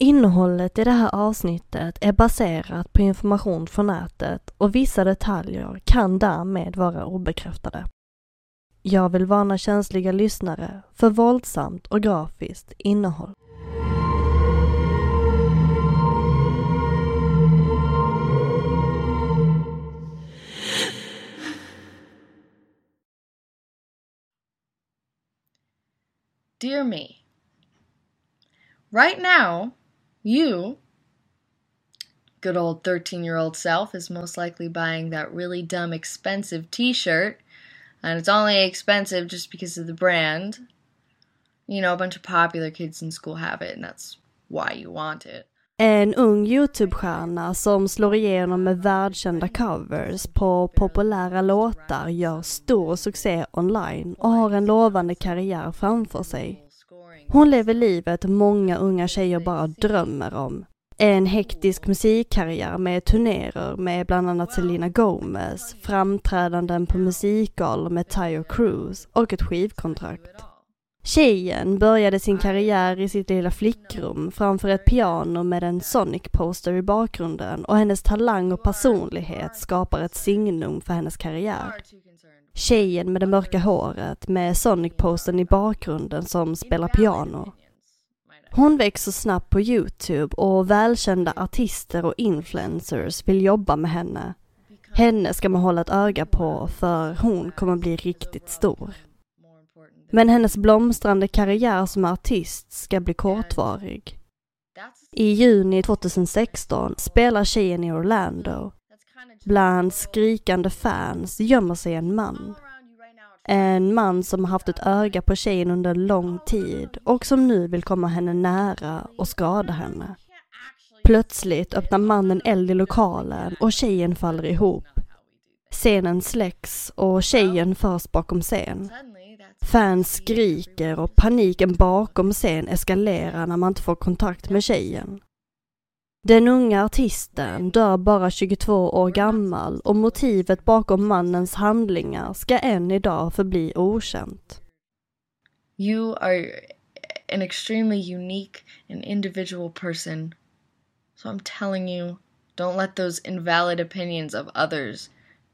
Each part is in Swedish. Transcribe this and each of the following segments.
Innehållet i det här avsnittet är baserat på information från nätet och vissa detaljer kan därmed vara obekräftade. Jag vill varna känsliga lyssnare för våldsamt och grafiskt innehåll. Dear me. Right now, you, good old 13 year old self, is most likely buying that really dumb expensive t shirt. And it's only expensive just because of the brand. You know, a bunch of popular kids in school have it, and that's why you want it. En ung Youtube-stjärna som slår igenom med världskända covers på populära låtar gör stor succé online och har en lovande karriär framför sig. Hon lever livet många unga tjejer bara drömmer om. En hektisk musikkarriär med turnéer med bland annat Selena Gomez, framträdanden på musikgalor med Tyre Cruise och ett skivkontrakt. Tjejen började sin karriär i sitt lilla flickrum framför ett piano med en Sonic-poster i bakgrunden och hennes talang och personlighet skapar ett signum för hennes karriär. Tjejen med det mörka håret med Sonic-posten i bakgrunden som spelar piano. Hon växer snabbt på Youtube och välkända artister och influencers vill jobba med henne. Henne ska man hålla ett öga på för hon kommer bli riktigt stor. Men hennes blomstrande karriär som artist ska bli kortvarig. I juni 2016 spelar tjejen i Orlando. Bland skrikande fans gömmer sig en man. En man som har haft ett öga på tjejen under lång tid och som nu vill komma henne nära och skada henne. Plötsligt öppnar mannen eld i lokalen och tjejen faller ihop. Scenen släcks och tjejen förs bakom scen. Fans skriker och paniken bakom scen eskalerar när man inte får kontakt med tjejen. Den unga artisten dör bara 22 år gammal och motivet bakom mannens handlingar ska än idag förbli okänt. You are an extremely unique and individual person. So I'm telling you, don't let those invalid opinions of others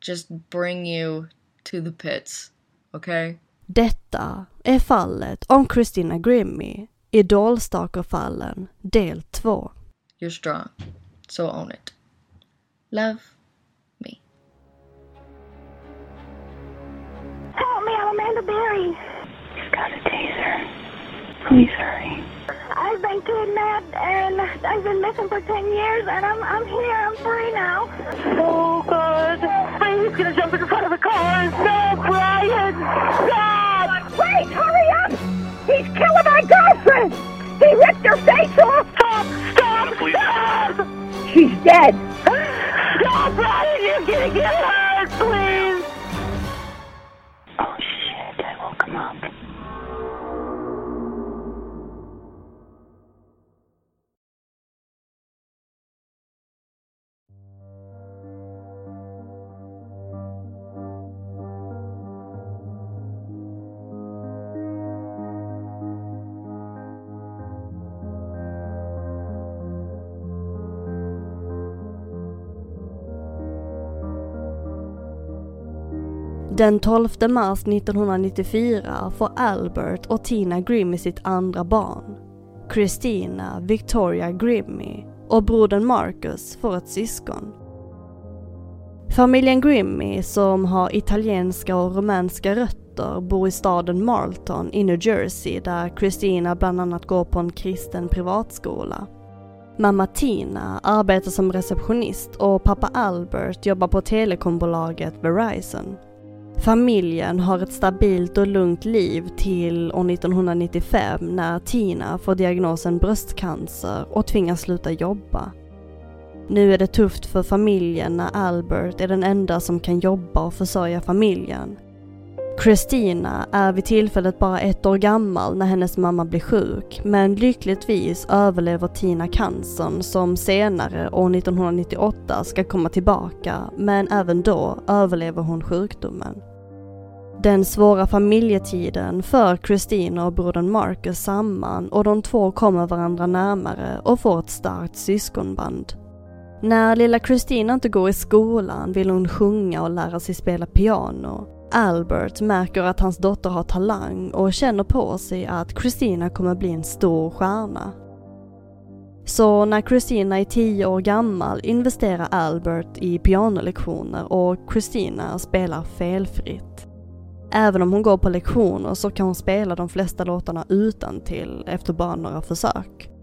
just bring you to the pits. Okay? Detta är fallet om Christina Grimmie, Idolstalker-fallen del 2. You're strong. So own it. Love me. Help me, I'm Amanda Berry. He's got a taser. Please hurry. I've been kidnapped and I've been missing for 10 years and I'm, I'm here, I'm free now. Oh, God. He's gonna jump in front of the car. No, Brian! Stop! Wait, hurry up! He's killing my girlfriend! He ripped her face off! She's dead! No, Brian, you're gonna get hurt, please! Den 12 mars 1994 får Albert och Tina Grimmy sitt andra barn. Christina Victoria Grimmy och brodern Marcus får ett syskon. Familjen Grimmy, som har italienska och rumänska rötter bor i staden Marlton i New Jersey där Christina bland annat går på en kristen privatskola. Mamma Tina arbetar som receptionist och pappa Albert jobbar på telekombolaget Verizon. Familjen har ett stabilt och lugnt liv till år 1995 när Tina får diagnosen bröstcancer och tvingas sluta jobba. Nu är det tufft för familjen när Albert är den enda som kan jobba och försörja familjen. Christina är vid tillfället bara ett år gammal när hennes mamma blir sjuk, men lyckligtvis överlever Tina cancern som senare, år 1998, ska komma tillbaka, men även då överlever hon sjukdomen. Den svåra familjetiden för Christina och brodern Marcus samman och de två kommer varandra närmare och får ett starkt syskonband. När lilla Christina inte går i skolan vill hon sjunga och lära sig spela piano. Albert märker att hans dotter har talang och känner på sig att Christina kommer bli en stor stjärna. Så när Christina är tio år gammal investerar Albert i pianolektioner och Christina spelar felfritt. Även om hon går på lektioner så kan hon spela de flesta låtarna utan till efter bara några försök.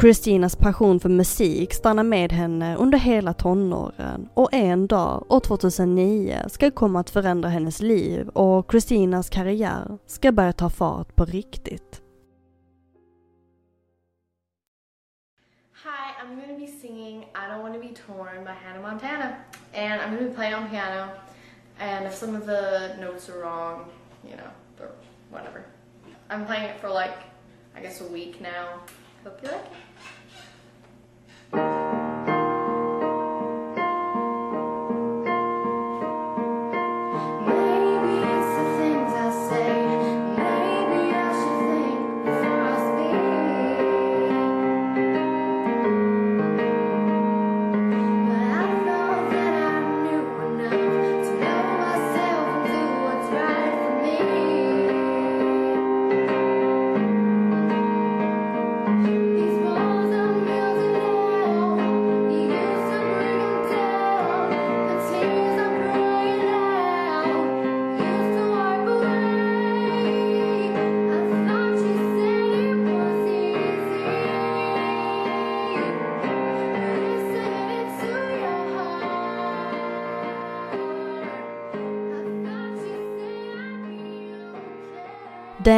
Christinas passion för musik stannar med henne under hela tonåren och en dag, år 2009, ska komma att förändra hennes liv och Christinas karriär ska börja ta fart på riktigt. Hi, I'm gonna be singing I Don't Want to Be Torn by Hannah Montana. And I'm gonna be playing on piano. And if some of the notes are wrong, you know, whatever. I'm playing it for like, I guess a week now. Hope you like it.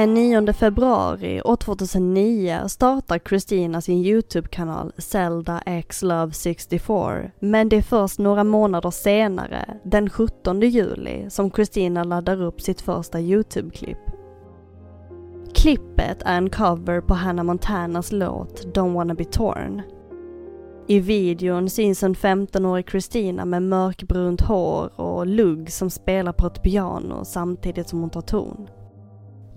Eh, den 9 februari år 2009 startar Christina sin YouTube-kanal Zelda X Love 64, men det är först några månader senare, den 17 juli, som Christina laddar upp sitt första YouTube-klipp. Klippet är en cover på Hannah Montanas låt Don't wanna be torn. I videon syns en 15-årig Christina med mörkbrunt hår och lugg som spelar på ett piano samtidigt som hon tar ton.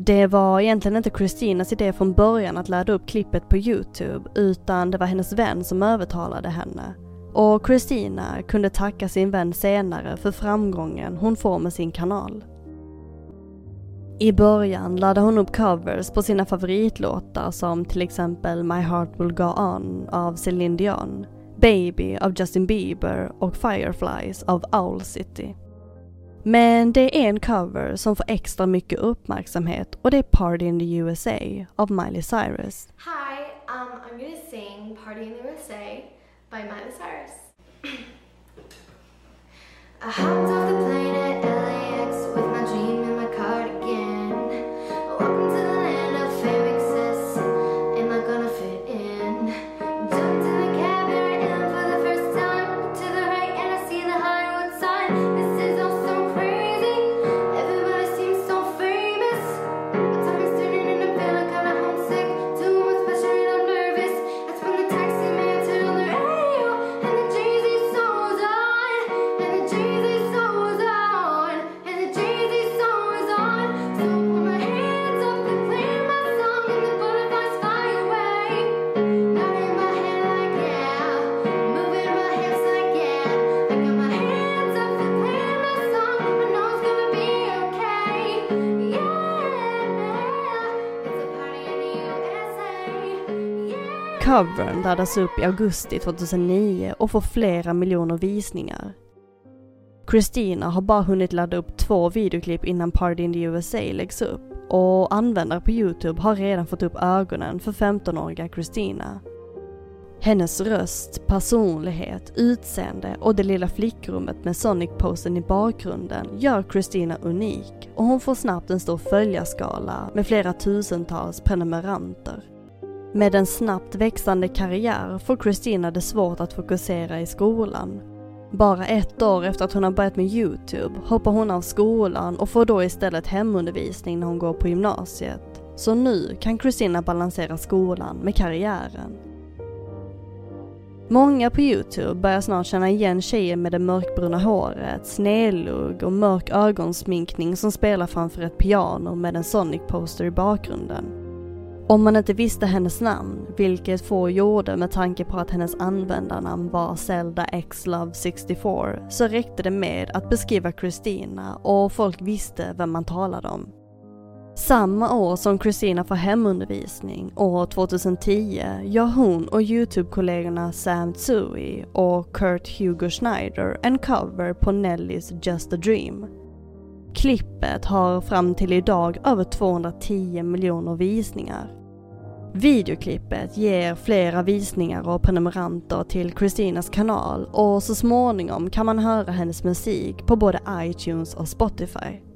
Det var egentligen inte Christinas idé från början att ladda upp klippet på Youtube utan det var hennes vän som övertalade henne. Och Christina kunde tacka sin vän senare för framgången hon får med sin kanal. I början laddade hon upp covers på sina favoritlåtar som till exempel My Heart Will Go On av Celine Dion, Baby av Justin Bieber och Fireflies av Owl City. Men det är en cover som får extra mycket uppmärksamhet och det är Party in the USA av Miley Cyrus. Hi, um, I'm gonna sing Party in the USA by Miley Cyrus. Covern laddas upp i augusti 2009 och får flera miljoner visningar. Christina har bara hunnit ladda upp två videoklipp innan Party in the USA läggs upp och användare på Youtube har redan fått upp ögonen för 15-åriga Christina. Hennes röst, personlighet, utseende och det lilla flickrummet med Sonic-posen i bakgrunden gör Christina unik och hon får snabbt en stor följarskala med flera tusentals prenumeranter. Med en snabbt växande karriär får Christina det svårt att fokusera i skolan. Bara ett år efter att hon har börjat med Youtube hoppar hon av skolan och får då istället hemundervisning när hon går på gymnasiet. Så nu kan Christina balansera skolan med karriären. Många på Youtube börjar snart känna igen tjejen med det mörkbruna håret, snedlugg och mörk ögonsminkning som spelar framför ett piano med en Sonic-poster i bakgrunden. Om man inte visste hennes namn, vilket få gjorde med tanke på att hennes användarnamn var Zelda X Love 64, så räckte det med att beskriva Christina och folk visste vem man talade om. Samma år som Christina får hemundervisning, år 2010, gör hon och Youtube-kollegorna Sam Tsui och Kurt Hugo Schneider en cover på Nellys Just a Dream. Klippet har fram till idag över 210 miljoner visningar. Videoklippet ger flera visningar och prenumeranter till Christinas kanal och så småningom kan man höra hennes musik på både iTunes och Spotify.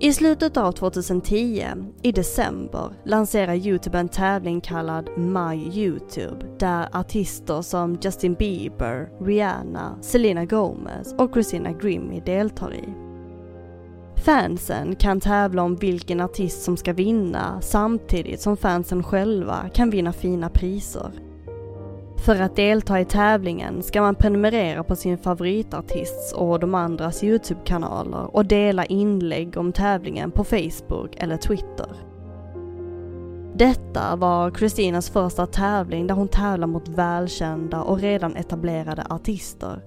I slutet av 2010, i december, lanserar Youtube en tävling kallad My Youtube där artister som Justin Bieber, Rihanna, Selena Gomez och Christina Grimmie deltar i. Fansen kan tävla om vilken artist som ska vinna samtidigt som fansen själva kan vinna fina priser. För att delta i tävlingen ska man prenumerera på sin favoritartists och de andras Youtube-kanaler och dela inlägg om tävlingen på Facebook eller Twitter. Detta var Christinas första tävling där hon tävlar mot välkända och redan etablerade artister.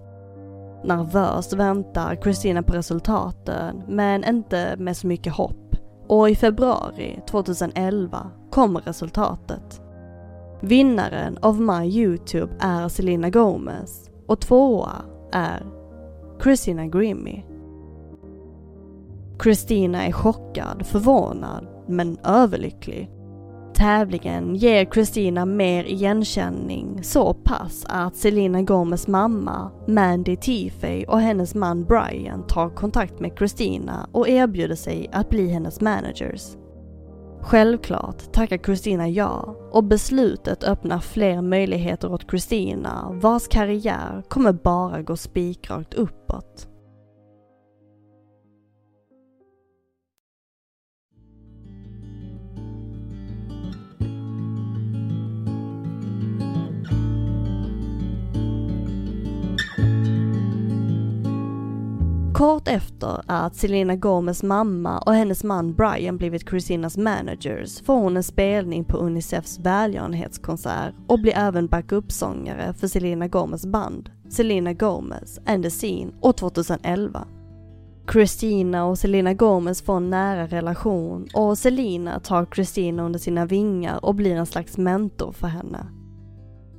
Nervöst väntar Christina på resultaten, men inte med så mycket hopp. Och i februari 2011 kommer resultatet. Vinnaren av My Youtube är Selena Gomez och tvåa är Christina Grimmie. Christina är chockad, förvånad, men överlycklig. Tävlingen ger Christina mer igenkänning så pass att Selena Gomez mamma, Mandy Tiffey och hennes man Brian tar kontakt med Christina och erbjuder sig att bli hennes managers. Självklart tackar Christina ja och beslutet öppnar fler möjligheter åt Christina vars karriär kommer bara gå spikrakt uppåt. Kort efter att Selena Gomez mamma och hennes man Brian blivit Christinas managers får hon en spelning på Unicefs välgörenhetskonsert och blir även backup-sångare för Selena Gomez band, Selena Gomez and the Scene år 2011. Christina och Selena Gomez får en nära relation och Selena tar Christina under sina vingar och blir en slags mentor för henne.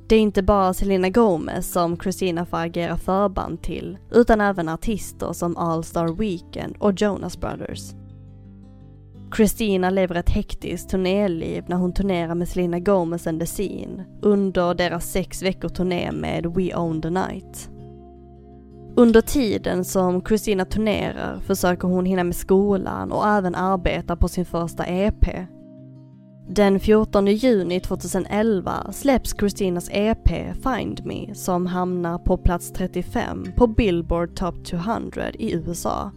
Det är inte bara Selena Gomez som Christina får agera förband till, utan även artister som All Star Weekend och Jonas Brothers. Christina lever ett hektiskt turnéliv när hon turnerar med Selena Gomez and the Scene under deras sex veckor turné med We Own the Night. Under tiden som Christina turnerar försöker hon hinna med skolan och även arbeta på sin första EP, den 14 juni 2011 släpps Christinas EP Find Me som hamnar på plats 35 på Billboard Top 200 i USA.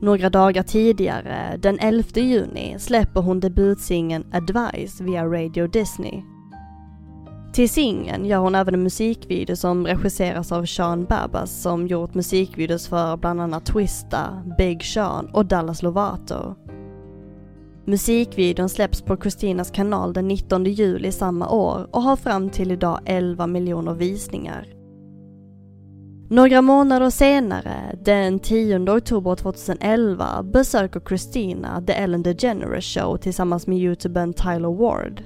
Några dagar tidigare, den 11 juni, släpper hon debutsingen Advice via Radio Disney. Till singeln gör hon även en musikvideo som regisseras av Sean Babas som gjort musikvideos för bland annat Twista, Big Sean och Dallas Lovato. Musikvideon släpps på Christinas kanal den 19 juli samma år och har fram till idag 11 miljoner visningar. Några månader senare, den 10 oktober 2011, besöker Christina The Ellen DeGeneres Show tillsammans med youtubern Tyler Ward.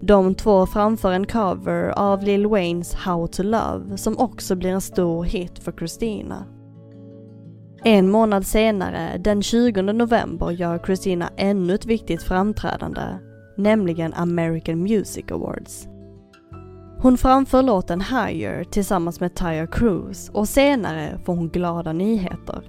De två framför en cover av Lil Waynes How to Love som också blir en stor hit för Christina. En månad senare, den 20 november, gör Christina ännu ett viktigt framträdande, nämligen American Music Awards. Hon framför låten Higher tillsammans med Tyre Cruz och senare får hon glada nyheter.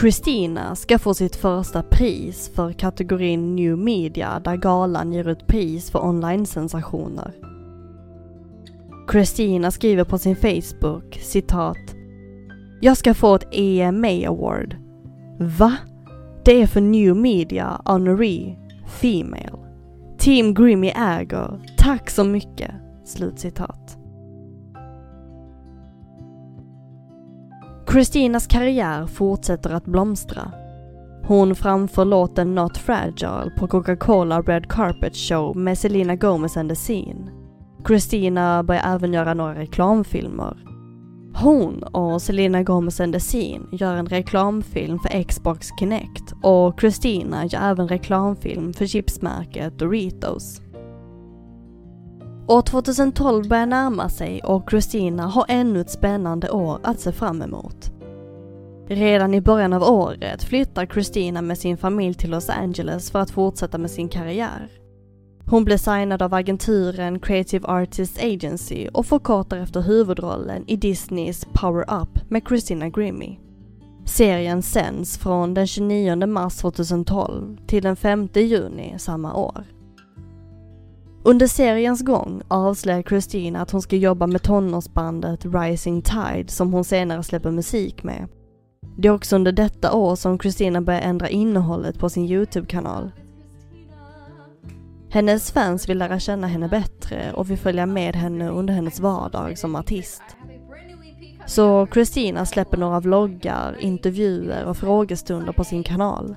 Christina ska få sitt första pris för kategorin New Media där galan ger ut pris för online-sensationer. Christina skriver på sin Facebook citat jag ska få ett EMA Award. Va? Det är för New Media Honoree Female. Team Grimmy äger. Tack så mycket. Slutcitat. Christinas karriär fortsätter att blomstra. Hon framför låten Not Fragile på Coca-Cola Red Carpet Show med Selena Gomez and the Scene. Christina börjar även göra några reklamfilmer. Hon och Selena Gomez and the Scene gör en reklamfilm för Xbox Kinect och Christina gör även reklamfilm för chipsmärket Doritos. År 2012 börjar närma sig och Christina har ännu ett spännande år att se fram emot. Redan i början av året flyttar Christina med sin familj till Los Angeles för att fortsätta med sin karriär. Hon blev signad av agenturen Creative Artists Agency och förkortar efter huvudrollen i Disneys Power Up med Christina Grimmie. Serien sänds från den 29 mars 2012 till den 5 juni samma år. Under seriens gång avslöjar Christina att hon ska jobba med tonårsbandet Rising Tide som hon senare släpper musik med. Det är också under detta år som Christina börjar ändra innehållet på sin YouTube-kanal. Hennes fans vill lära känna henne bättre och vill följa med henne under hennes vardag som artist. Så Christina släpper några vloggar, intervjuer och frågestunder på sin kanal.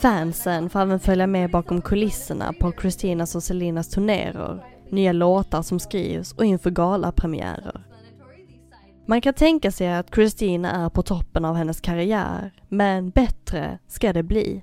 Fansen får även följa med bakom kulisserna på Christinas och Selinas turnéer, nya låtar som skrivs och inför galapremiärer. Man kan tänka sig att Christina är på toppen av hennes karriär, men bättre ska det bli.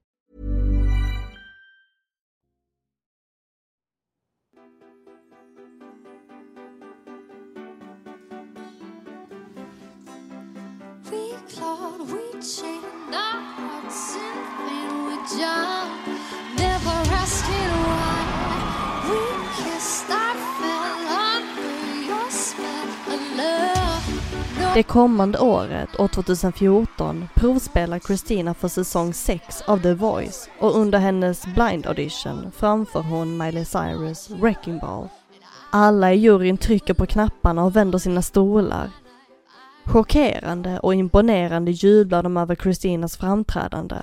Det kommande året, år 2014, provspelar Christina för säsong 6 av The Voice och under hennes blind audition framför hon Miley Cyrus Wrecking Ball. Alla i juryn trycker på knapparna och vänder sina stolar. Chockerande och imponerande jublar de över Christinas framträdande.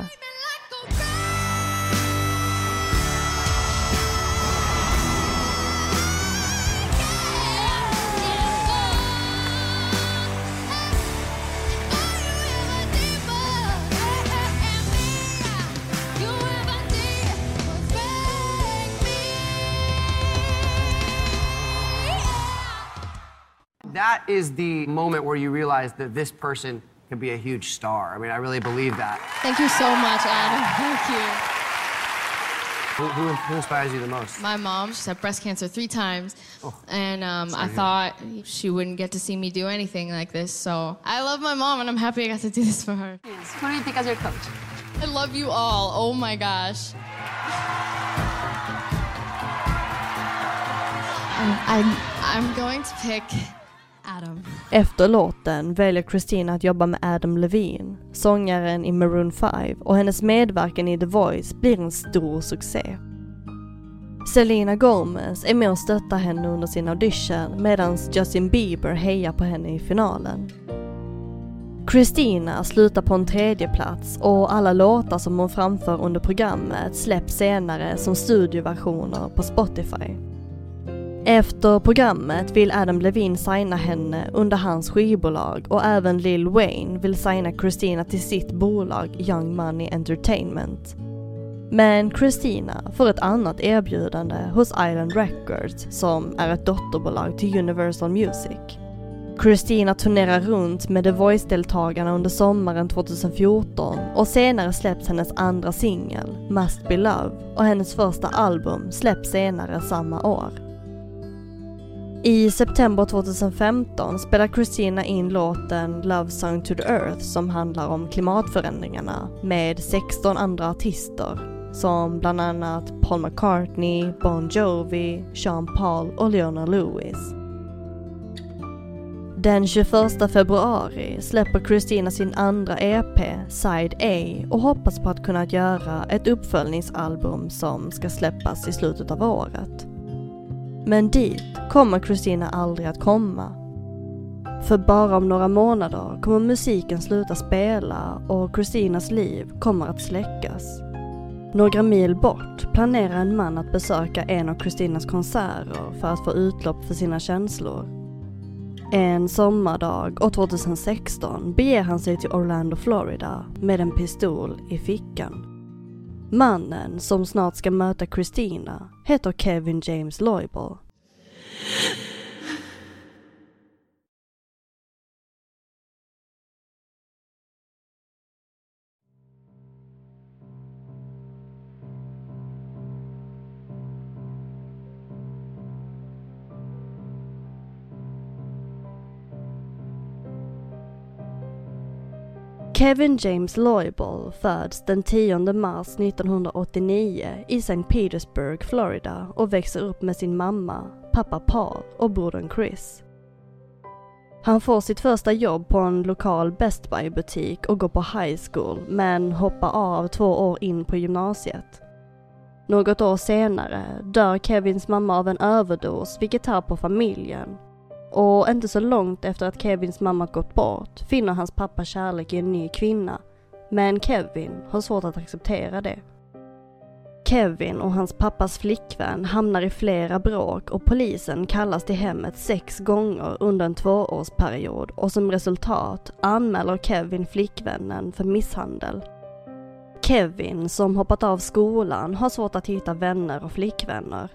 That is the moment where you realize that this person can be a huge star. I mean, I really believe that. Thank you so much, Adam. Thank you. Who, who, who inspires you the most? My mom, she's had breast cancer three times, Oh, and um, I thought she wouldn't get to see me do anything like this. So I love my mom, and I'm happy I got to do this for her. Who do you pick as your coach? I love you all. Oh my gosh. I'm, I'm, I'm going to pick Adam. Efter låten väljer Christina att jobba med Adam Levine, sångaren i Maroon 5 och hennes medverkan i The Voice blir en stor succé. Selena Gomez är med och stöttar henne under sin audition medan Justin Bieber hejar på henne i finalen. Christina slutar på en tredje plats och alla låtar som hon framför under programmet släpps senare som studioversioner på Spotify. Efter programmet vill Adam Levine signa henne under hans skivbolag och även Lil Wayne vill signa Christina till sitt bolag Young Money Entertainment. Men Christina får ett annat erbjudande hos Island Records som är ett dotterbolag till Universal Music. Christina turnerar runt med The Voice-deltagarna under sommaren 2014 och senare släpps hennes andra singel, Must Be Love, och hennes första album släpps senare samma år. I september 2015 spelar Christina in låten Love Song to the Earth som handlar om klimatförändringarna med 16 andra artister som bland annat Paul McCartney, Bon Jovi, Sean Paul och Leona Lewis. Den 21 februari släpper Christina sin andra EP, Side A, och hoppas på att kunna göra ett uppföljningsalbum som ska släppas i slutet av året. Men dit kommer Christina aldrig att komma. För bara om några månader kommer musiken sluta spela och Christinas liv kommer att släckas. Några mil bort planerar en man att besöka en av Christinas konserter för att få utlopp för sina känslor. En sommardag år 2016 beger han sig till Orlando, Florida med en pistol i fickan. Mannen som snart ska möta Christina heter Kevin James Loible. Kevin James Loyball föds den 10 mars 1989 i St. Petersburg, Florida och växer upp med sin mamma, pappa Paul och brodern Chris. Han får sitt första jobb på en lokal Best Buy-butik och går på high school men hoppar av två år in på gymnasiet. Något år senare dör Kevins mamma av en överdos vilket tär på familjen och inte så långt efter att Kevins mamma gått bort finner hans pappa kärlek i en ny kvinna. Men Kevin har svårt att acceptera det. Kevin och hans pappas flickvän hamnar i flera bråk och polisen kallas till hemmet sex gånger under en tvåårsperiod och som resultat anmäler Kevin flickvännen för misshandel. Kevin, som hoppat av skolan, har svårt att hitta vänner och flickvänner.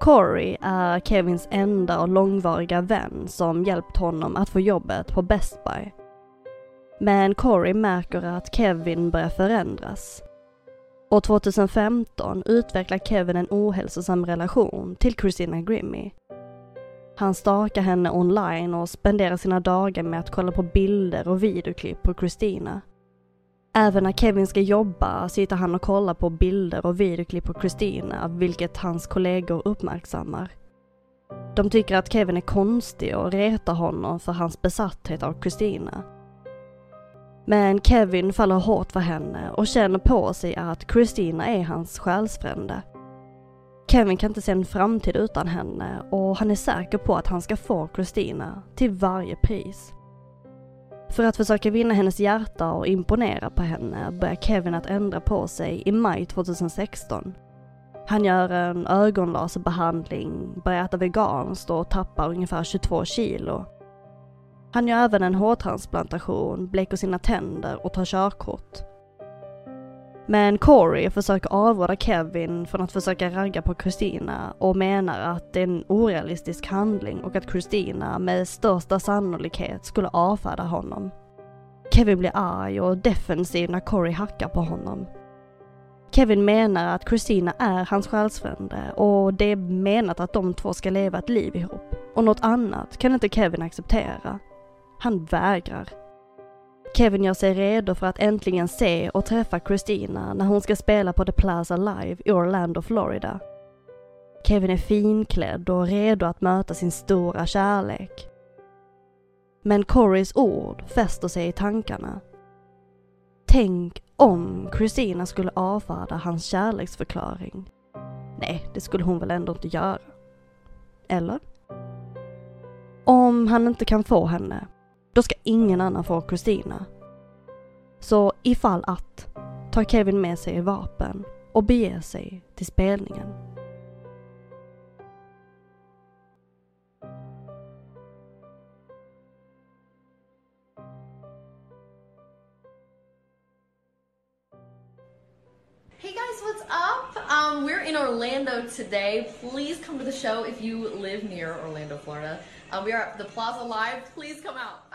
Corey är Kevins enda och långvariga vän som hjälpt honom att få jobbet på Best Buy. Men Corey märker att Kevin börjar förändras. År 2015 utvecklar Kevin en ohälsosam relation till Christina Grimmie. Han stalkar henne online och spenderar sina dagar med att kolla på bilder och videoklipp på Christina. Även när Kevin ska jobba sitter han och kollar på bilder och videoklipp på Christina, vilket hans kollegor uppmärksammar. De tycker att Kevin är konstig och retar honom för hans besatthet av Christina. Men Kevin faller hårt för henne och känner på sig att Christina är hans själsfrände. Kevin kan inte se en framtid utan henne och han är säker på att han ska få Christina till varje pris. För att försöka vinna hennes hjärta och imponera på henne börjar Kevin att ändra på sig i maj 2016. Han gör en ögonlaserbehandling, börjar äta veganskt och tappar ungefär 22 kilo. Han gör även en hårtransplantation, bleker sina tänder och tar körkort. Men Corey försöker avråda Kevin från att försöka ragga på Christina och menar att det är en orealistisk handling och att Christina med största sannolikhet skulle avfärda honom. Kevin blir arg och defensiv när Corey hackar på honom. Kevin menar att Christina är hans själsfrände och det är menat att de två ska leva ett liv ihop. Och något annat kan inte Kevin acceptera. Han vägrar. Kevin gör sig redo för att äntligen se och träffa Christina när hon ska spela på The Plaza Live i Orlando, Florida. Kevin är finklädd och redo att möta sin stora kärlek. Men Corys ord fäster sig i tankarna. Tänk om Christina skulle avfärda hans kärleksförklaring. Nej, det skulle hon väl ändå inte göra. Eller? Om han inte kan få henne, då ska ingen annan få Christina. Så ifall att, tar Kevin med sig vapen och beger sig till spelningen. Hey guys, what's up? Um, we're in Orlando today. Please come to the show if you live near Orlando, Florida. Uh, we are at the Plaza Live. Please come out.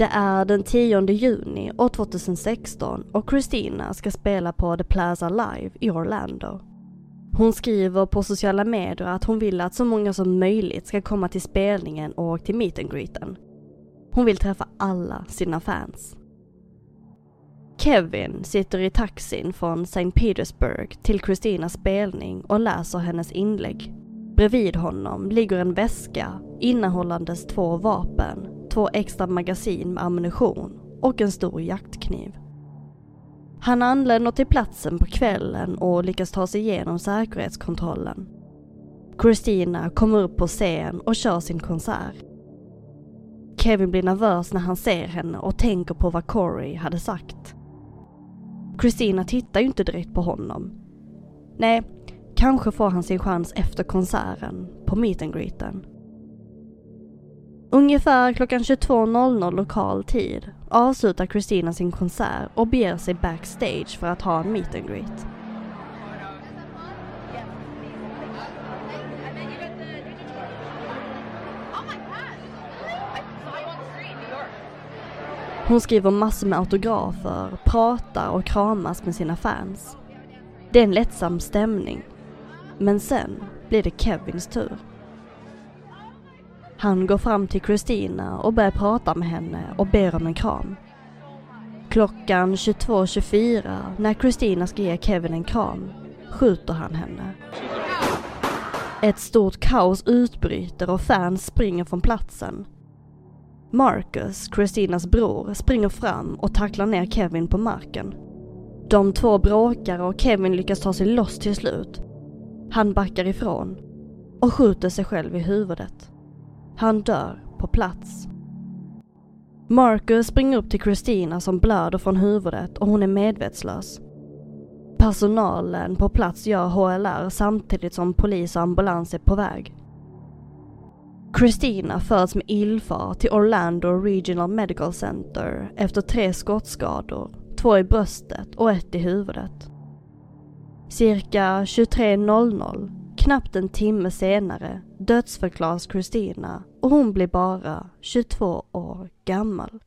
Det är den 10 juni år 2016 och Christina ska spela på The Plaza Live i Orlando. Hon skriver på sociala medier att hon vill att så många som möjligt ska komma till spelningen och till meet and greeten. Hon vill träffa alla sina fans. Kevin sitter i taxin från St. Petersburg till Christinas spelning och läser hennes inlägg. Bredvid honom ligger en väska innehållandes två vapen, två extra magasin med ammunition och en stor jaktkniv. Han anländer till platsen på kvällen och lyckas ta sig igenom säkerhetskontrollen. Christina kommer upp på scen och kör sin konsert. Kevin blir nervös när han ser henne och tänker på vad Corey hade sagt. Christina tittar ju inte direkt på honom. Nej, kanske får han sin chans efter konserten, på meet and greeten. Ungefär klockan 22.00 lokal tid avslutar Christina sin konsert och beger sig backstage för att ha en meet and greet. Hon skriver massor med autografer, pratar och kramas med sina fans. Det är en lättsam stämning. Men sen blir det Kevins tur. Han går fram till Christina och börjar prata med henne och ber om en kram. Klockan 22.24 när Christina ska ge Kevin en kram skjuter han henne. Ett stort kaos utbryter och fans springer från platsen. Marcus, Christinas bror, springer fram och tacklar ner Kevin på marken. De två bråkar och Kevin lyckas ta sig loss till slut. Han backar ifrån och skjuter sig själv i huvudet. Han dör på plats. Marcus springer upp till Christina som blöder från huvudet och hon är medvetslös. Personalen på plats gör HLR samtidigt som polis och ambulans är på väg. Christina förs med ilfart till Orlando Regional Medical Center efter tre skottskador, två i bröstet och ett i huvudet. Cirka 23.00, knappt en timme senare, dödsförklaras Christina och hon blir bara 22 år gammal.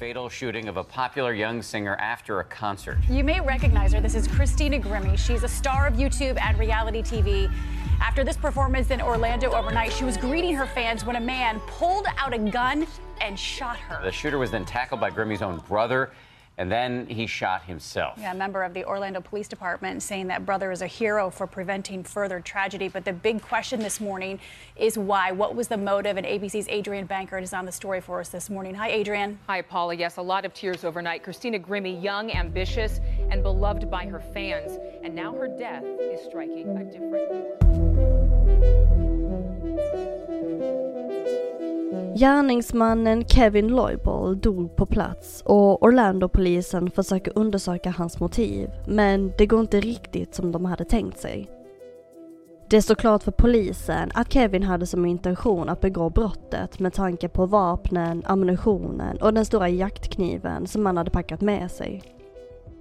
Fatal shooting of a popular young singer after a concert. You may recognize her. This is Christina Grimmie. She's a star of YouTube and reality TV. After this performance in Orlando overnight, she was greeting her fans when a man pulled out a gun and shot her. The shooter was then tackled by Grimmie's own brother and then he shot himself. Yeah, a member of the Orlando Police Department saying that brother is a hero for preventing further tragedy. But the big question this morning is why? What was the motive? And ABC's Adrian Bankert is on the story for us this morning. Hi, Adrian. Hi, Paula. Yes, a lot of tears overnight. Christina Grimmie, young, ambitious, and beloved by her fans. And now her death is striking a different chord. Gärningsmannen Kevin Loibol dog på plats och Orlando-polisen försöker undersöka hans motiv, men det går inte riktigt som de hade tänkt sig. Det står klart för polisen att Kevin hade som intention att begå brottet med tanke på vapnen, ammunitionen och den stora jaktkniven som han hade packat med sig.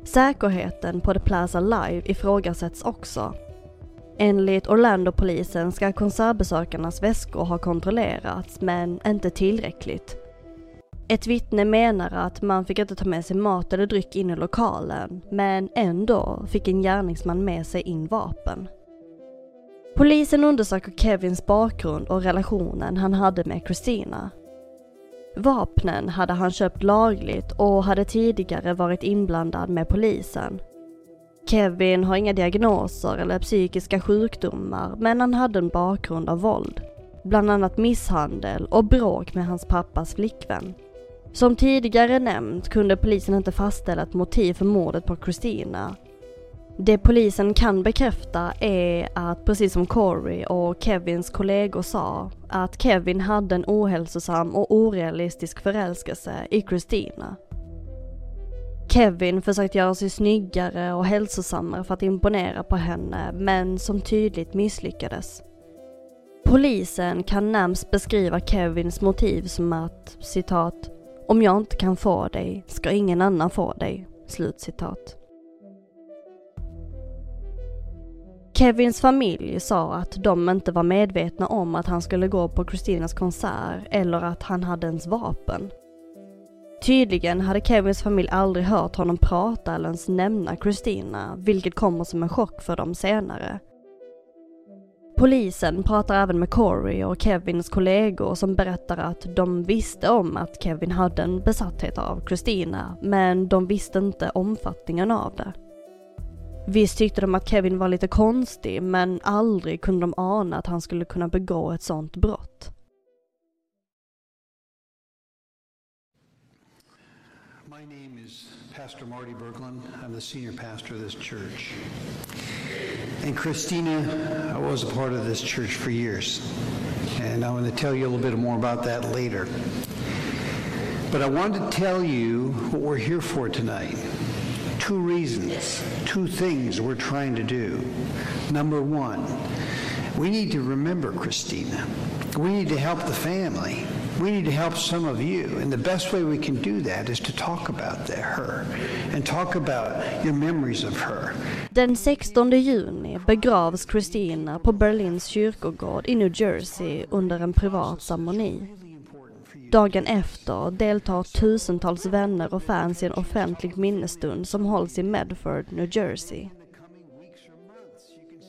Säkerheten på The Plaza Live ifrågasätts också. Enligt Orlando-polisen ska konsertbesökarnas väskor ha kontrollerats, men inte tillräckligt. Ett vittne menar att man fick inte ta med sig mat eller dryck in i lokalen, men ändå fick en gärningsman med sig in vapen. Polisen undersöker Kevins bakgrund och relationen han hade med Christina. Vapnen hade han köpt lagligt och hade tidigare varit inblandad med polisen. Kevin har inga diagnoser eller psykiska sjukdomar men han hade en bakgrund av våld. Bland annat misshandel och bråk med hans pappas flickvän. Som tidigare nämnt kunde polisen inte fastställa ett motiv för mordet på Christina. Det polisen kan bekräfta är att precis som Corey och Kevins kollegor sa, att Kevin hade en ohälsosam och orealistisk förälskelse i Christina. Kevin försökte göra sig snyggare och hälsosammare för att imponera på henne, men som tydligt misslyckades. Polisen kan närmst beskriva Kevins motiv som att, citat, om jag inte kan få dig ska ingen annan få dig, slutcitat. Kevins familj sa att de inte var medvetna om att han skulle gå på Christinas konsert eller att han hade ens vapen. Tydligen hade Kevins familj aldrig hört honom prata eller ens nämna Christina, vilket kommer som en chock för dem senare. Polisen pratar även med Corey och Kevins kollegor som berättar att de visste om att Kevin hade en besatthet av Christina, men de visste inte omfattningen av det. Visst tyckte de att Kevin var lite konstig, men aldrig kunde de ana att han skulle kunna begå ett sånt brott. Pastor Marty Berglund. I'm the senior pastor of this church. And Christina I was a part of this church for years. And I'm going to tell you a little bit more about that later. But I wanted to tell you what we're here for tonight. Two reasons, two things we're trying to do. Number one, we need to remember Christina. We need to help the family. We need to help some of you. And the best way we can do that is to talk about the, her and talk about your memories of her. Den 16 juni begravs Christina på Berlins kyrkogård i New Jersey under en privat ceremoni. Dagen efter deltar tusentals vänner och fans i en offentlig minnesstund som hålls i Medford, New Jersey.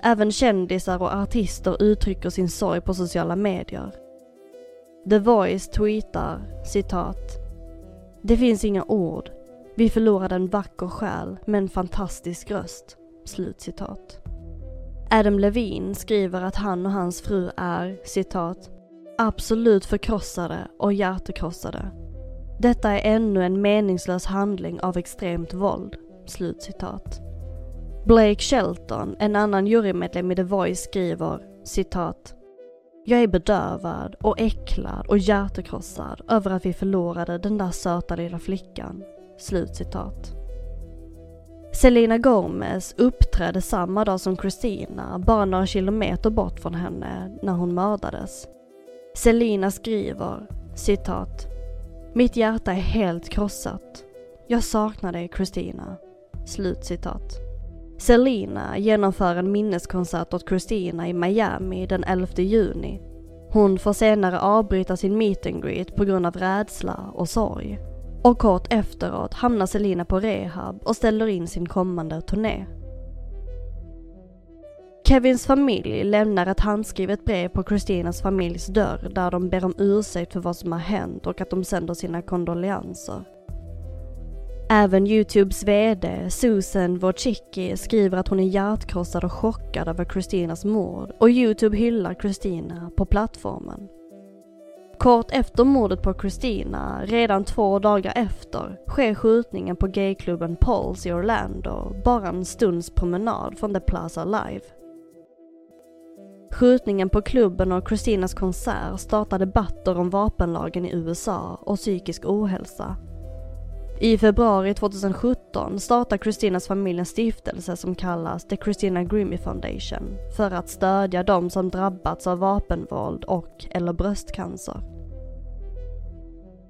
Även kändisar och artister uttrycker sin sorg på sociala medier. The Voice tweetar citat. Det finns inga ord. Vi förlorade en vacker själ med en fantastisk röst. Slut citat. Adam Levine skriver att han och hans fru är citat absolut förkrossade och hjärtekrossade. Detta är ännu en meningslös handling av extremt våld. Slut citat. Blake Shelton, en annan jurymedlem i The Voice skriver citat jag är bedövad och äcklad och hjärtekrossad över att vi förlorade den där söta lilla flickan. Slutcitat. Selena Gomez uppträdde samma dag som Christina, bara några kilometer bort från henne, när hon mördades. Selina skriver, citat. Mitt hjärta är helt krossat. Jag saknar dig, Christina. Slutcitat. Selina genomför en minneskonsert åt Christina i Miami den 11 juni. Hon får senare avbryta sin meet and greet på grund av rädsla och sorg. Och kort efteråt hamnar Selina på rehab och ställer in sin kommande turné. Kevins familj lämnar ett handskrivet brev på Christinas familjs dörr där de ber om ursäkt för vad som har hänt och att de sänder sina kondolenser. Även Youtubes VD Susan Wojcicki skriver att hon är hjärtkrossad och chockad över Christinas mord och Youtube hyllar Christina på plattformen. Kort efter mordet på Christina, redan två dagar efter, sker skjutningen på gayklubben Pulse i Orlando, bara en stunds promenad från The Plaza Live. Skjutningen på klubben och Christinas konsert startar debatter om vapenlagen i USA och psykisk ohälsa. I februari 2017 startar Christinas familj en stiftelse som kallas The Christina Grimmie Foundation för att stödja de som drabbats av vapenvåld och eller bröstcancer.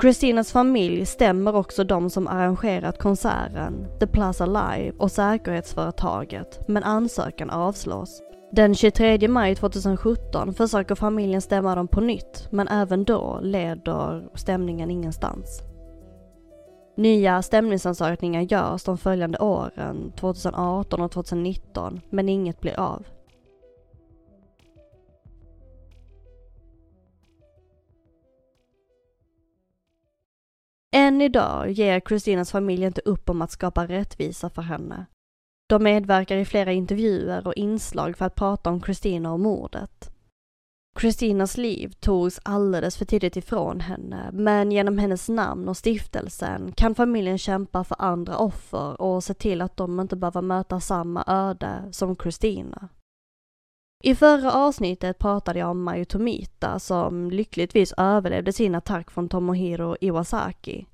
Christinas familj stämmer också de som arrangerat konserten, The Plaza Live och säkerhetsföretaget, men ansökan avslås. Den 23 maj 2017 försöker familjen stämma dem på nytt, men även då leder stämningen ingenstans. Nya stämningsansökningar görs de följande åren, 2018 och 2019, men inget blir av. Än idag ger Christinas familj inte upp om att skapa rättvisa för henne. De medverkar i flera intervjuer och inslag för att prata om Christina och mordet. Christinas liv togs alldeles för tidigt ifrån henne, men genom hennes namn och stiftelsen kan familjen kämpa för andra offer och se till att de inte behöver möta samma öde som Christina. I förra avsnittet pratade jag om Mayu Tomita som lyckligtvis överlevde sin attack från Tomohiro Iwasaki.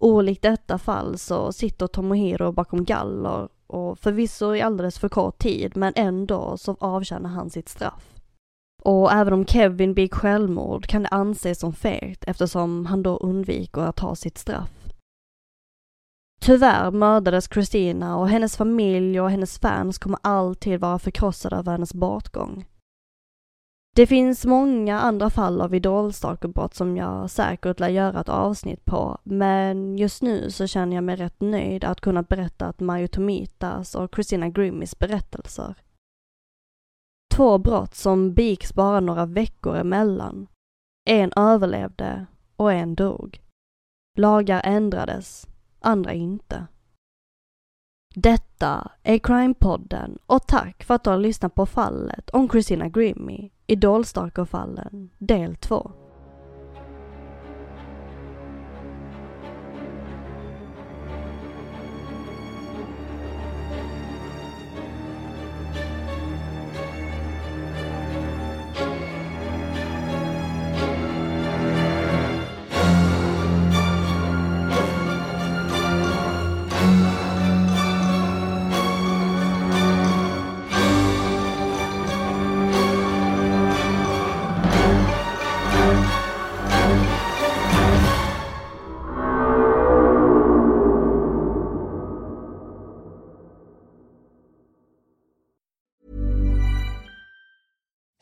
Olikt detta fall så sitter Tomohiro bakom galler och förvisso i alldeles för kort tid men ändå så avtjänar han sitt straff. Och även om Kevin begick självmord kan det anses som fegt eftersom han då undviker att ta sitt straff. Tyvärr mördades Christina och hennes familj och hennes fans kommer alltid vara förkrossade över hennes bortgång. Det finns många andra fall av idolstalkerbrott som jag säkert lär göra ett avsnitt på, men just nu så känner jag mig rätt nöjd att kunna berätta att Mario Tomitas och Christina Grimmys berättelser. Två brott som begicks bara några veckor emellan. En överlevde och en dog. Lagar ändrades, andra inte. Detta är Crime-podden och tack för att du har lyssnat på fallet om Christina Grimmie, Idolstalker-fallen, del 2.